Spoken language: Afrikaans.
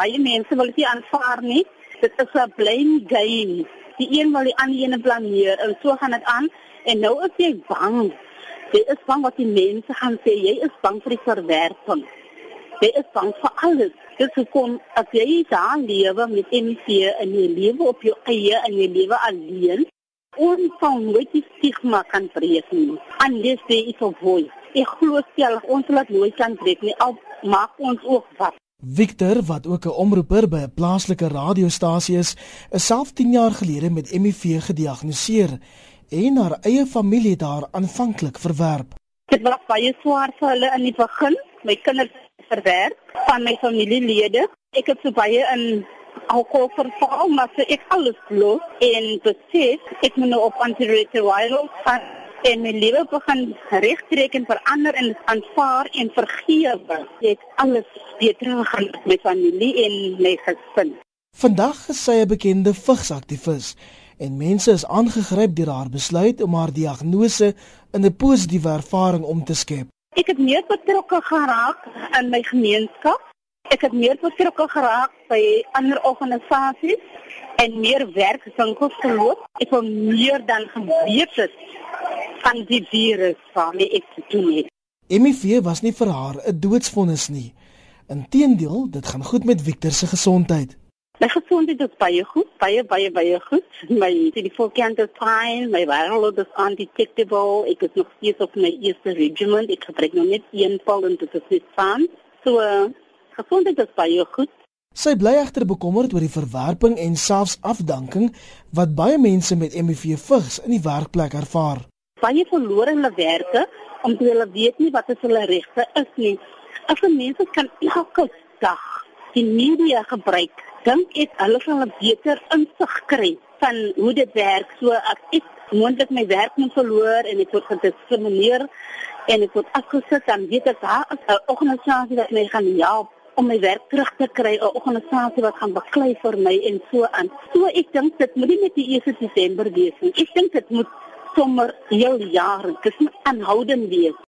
baie mense wil dit nie aanvaar nie. Dit is 'n blame game. Die een wil die ander ene blameer en so gaan dit aan en nou is jy bang. Jy is bang wat die mense gaan sê. Jy is bang vir die verwerping. Jy is bang vir alles. Dis hoekom as jy daar lewe met MC in jou lewe op jou eie en jy lewe alleen, ons sal nooit die stigma kan breek nie. Unless there is a voice. Ek glo stellig ons dit nooit kan breek nie. Al maak ons ook wat. Victor, wat ook 'n omroeper by 'n plaaslike radiostasie is, is self 10 jaar gelede met HIV gediagnoseer en haar eie familie daar aanvanklik verwerp. Dit was baie swaar vir hulle in die begin. My kinders verwerp van my familielede. Ek het so baie in alkohol verval, maar so ek alles los en besef ek moet nou op antiretrovirals gaan en my lewe begin regtrek en verander en aanvaar en vergewe. Ek alles beter gaan met my familie en my gesin. Vandag is sy 'n bekende vigsaktivis en mense is aangegryp deur haar besluit om haar diagnose in 'n positiewe ervaring om te skep. Ek het meer betrokke geraak in my gemeenskap. Ek het meer betrokke geraak by ander organisasies en meer werkswinkels geloop. Ek het meer dan geweet het van die virus waarmee ek te doen het. HIV was nie vir haar 'n doodsvonnis nie. Inteendeel, dit gaan goed met Victor se gesondheid. My gesondheid is baie goed, baie baie baie goed. My CD4 count is fine, my viral load is undetectable. Ek is nog steeds op my eerste regimen. Ek gebruik nog net een pil en dit is net van. So, uh, gesondheid is baie goed. Sy bly egter bekommerd oor die verwerping en selfs afdanking wat baie mense met HIV vigs in die werkplek ervaar. Baie verloor hulle werke omdat hulle weet nie wat hulle regte is nie. As mense kan elke dag die media gebruik, dink ek hulle sal 'n beter insig kry van hoe dit werk. So ek ek moontlik my werk moet verloor en ek word gediskrimineer en ek word afgesit dan weet ek daar is 'n organisasie wat my gaan help om my werk terug te kry, 'n organisasie wat gaan beklei vir my en so aan. So ek dink dit moet nie met die 1 Desember wees nie. Ek dink dit moet sommer heel jaar, dit moet aanhoudend wees.